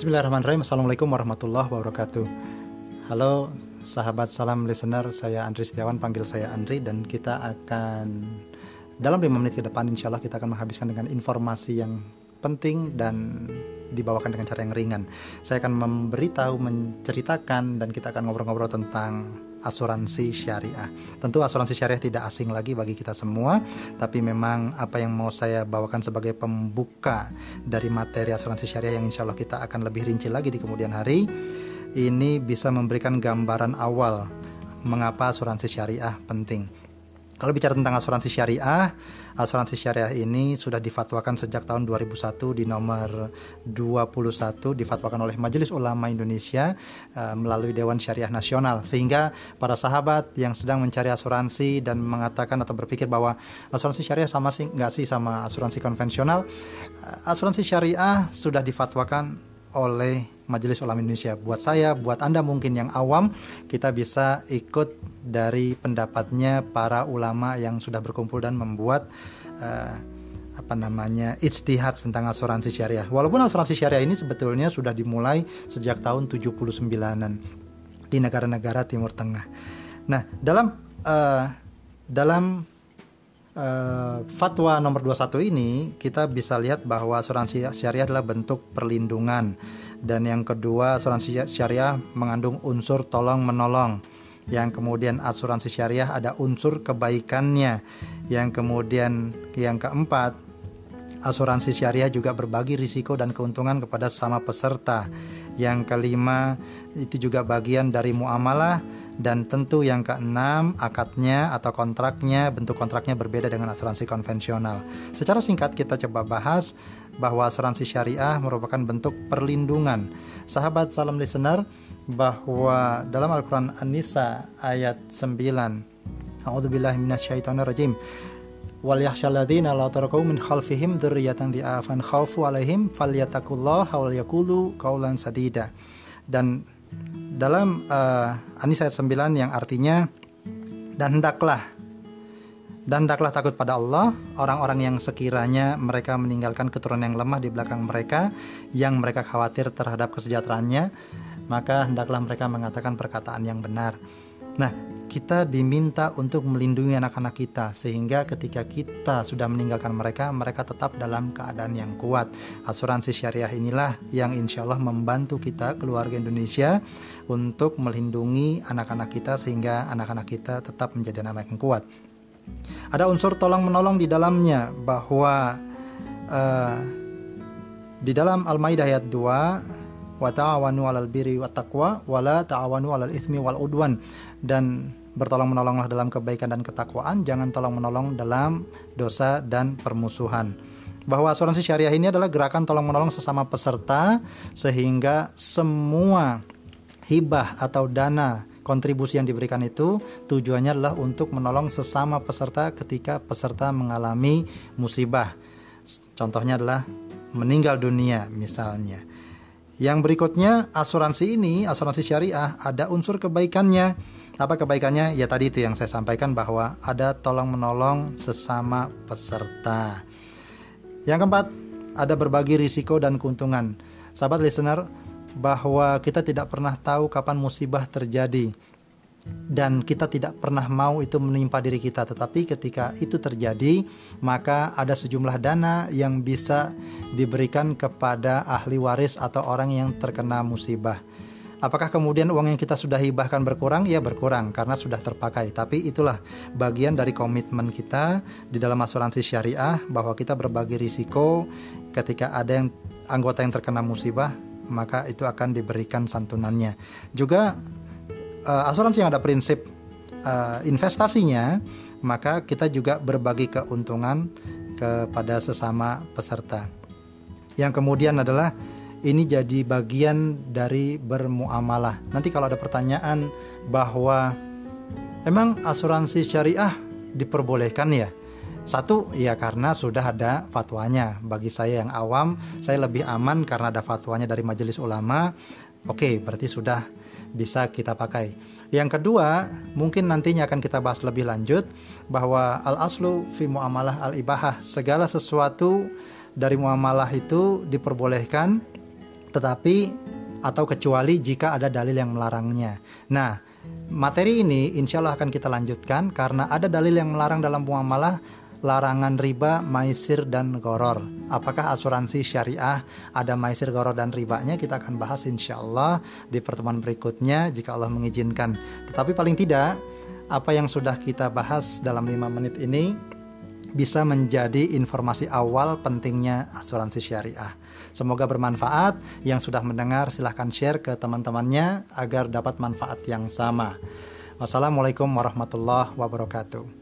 Bismillahirrahmanirrahim. Assalamualaikum warahmatullahi wabarakatuh. Halo sahabat salam listener, saya Andri Setiawan, panggil saya Andri dan kita akan dalam 5 menit ke depan insya Allah kita akan menghabiskan dengan informasi yang penting dan dibawakan dengan cara yang ringan. Saya akan memberitahu, menceritakan dan kita akan ngobrol-ngobrol tentang asuransi syariah. Tentu asuransi syariah tidak asing lagi bagi kita semua, tapi memang apa yang mau saya bawakan sebagai pembuka dari materi asuransi syariah yang insya Allah kita akan lebih rinci lagi di kemudian hari, ini bisa memberikan gambaran awal mengapa asuransi syariah penting. Kalau bicara tentang asuransi syariah, asuransi syariah ini sudah difatwakan sejak tahun 2001 di nomor 21 difatwakan oleh Majelis Ulama Indonesia uh, melalui Dewan Syariah Nasional. Sehingga para sahabat yang sedang mencari asuransi dan mengatakan atau berpikir bahwa asuransi syariah sama sih nggak sih sama asuransi konvensional, uh, asuransi syariah sudah difatwakan oleh Majelis Ulama Indonesia. Buat saya, buat Anda mungkin yang awam, kita bisa ikut dari pendapatnya para ulama yang sudah berkumpul dan membuat uh, apa namanya ijtihad tentang asuransi syariah. Walaupun asuransi syariah ini sebetulnya sudah dimulai sejak tahun 79-an di negara-negara Timur Tengah. Nah, dalam uh, dalam uh, fatwa nomor 21 ini kita bisa lihat bahwa asuransi syariah adalah bentuk perlindungan. Dan yang kedua asuransi syariah mengandung unsur tolong menolong yang kemudian asuransi syariah ada unsur kebaikannya. Yang kemudian yang keempat asuransi syariah juga berbagi risiko dan keuntungan kepada sama peserta yang kelima itu juga bagian dari muamalah dan tentu yang keenam akadnya atau kontraknya bentuk kontraknya berbeda dengan asuransi konvensional. Secara singkat kita coba bahas bahwa asuransi syariah merupakan bentuk perlindungan. Sahabat salam listener bahwa dalam Al-Qur'an An-Nisa ayat 9 A'udzubillahi wal yakhshalladzina la tarakau min khalfihim khaufu alaihim falyattaqullaha wal yaqulu qaulan sadida. Dan dalam uh, An-Nisa ayat 9 yang artinya dan hendaklah dan hendaklah takut pada Allah orang-orang yang sekiranya mereka meninggalkan keturunan yang lemah di belakang mereka yang mereka khawatir terhadap kesejahteraannya maka hendaklah mereka mengatakan perkataan yang benar. Nah, kita diminta untuk melindungi anak-anak kita sehingga ketika kita sudah meninggalkan mereka, mereka tetap dalam keadaan yang kuat. Asuransi syariah inilah yang insya Allah membantu kita keluarga Indonesia untuk melindungi anak-anak kita sehingga anak-anak kita tetap menjadi anak, yang kuat. Ada unsur tolong menolong di dalamnya bahwa uh, di dalam Al-Maidah ayat 2 wa ta'awanu 'alal birri wat taqwa wa la ta'awanu 'alal itsmi wal udwan dan bertolong menolonglah dalam kebaikan dan ketakwaan, jangan tolong menolong dalam dosa dan permusuhan. Bahwa asuransi syariah ini adalah gerakan tolong menolong sesama peserta sehingga semua hibah atau dana kontribusi yang diberikan itu tujuannya adalah untuk menolong sesama peserta ketika peserta mengalami musibah. Contohnya adalah meninggal dunia misalnya. Yang berikutnya asuransi ini, asuransi syariah ada unsur kebaikannya apa kebaikannya? Ya tadi itu yang saya sampaikan bahwa ada tolong menolong sesama peserta. Yang keempat, ada berbagi risiko dan keuntungan. Sahabat listener, bahwa kita tidak pernah tahu kapan musibah terjadi dan kita tidak pernah mau itu menimpa diri kita tetapi ketika itu terjadi maka ada sejumlah dana yang bisa diberikan kepada ahli waris atau orang yang terkena musibah Apakah kemudian uang yang kita sudah hibahkan berkurang? Ya berkurang karena sudah terpakai. Tapi itulah bagian dari komitmen kita di dalam asuransi syariah bahwa kita berbagi risiko ketika ada yang anggota yang terkena musibah maka itu akan diberikan santunannya. Juga uh, asuransi yang ada prinsip uh, investasinya maka kita juga berbagi keuntungan kepada sesama peserta. Yang kemudian adalah ini jadi bagian dari bermuamalah. Nanti kalau ada pertanyaan bahwa emang asuransi syariah diperbolehkan ya? Satu, ya karena sudah ada fatwanya. Bagi saya yang awam, saya lebih aman karena ada fatwanya dari majelis ulama. Oke, berarti sudah bisa kita pakai. Yang kedua, mungkin nantinya akan kita bahas lebih lanjut bahwa al aslu fi muamalah al ibahah segala sesuatu dari muamalah itu diperbolehkan tetapi atau kecuali jika ada dalil yang melarangnya. Nah, materi ini insya Allah akan kita lanjutkan karena ada dalil yang melarang dalam muamalah larangan riba, maisir, dan goror. Apakah asuransi syariah ada maisir, goror, dan ribanya? Kita akan bahas insya Allah di pertemuan berikutnya jika Allah mengizinkan. Tetapi paling tidak, apa yang sudah kita bahas dalam lima menit ini bisa menjadi informasi awal pentingnya asuransi syariah. Semoga bermanfaat. Yang sudah mendengar silahkan share ke teman-temannya agar dapat manfaat yang sama. Wassalamualaikum warahmatullahi wabarakatuh.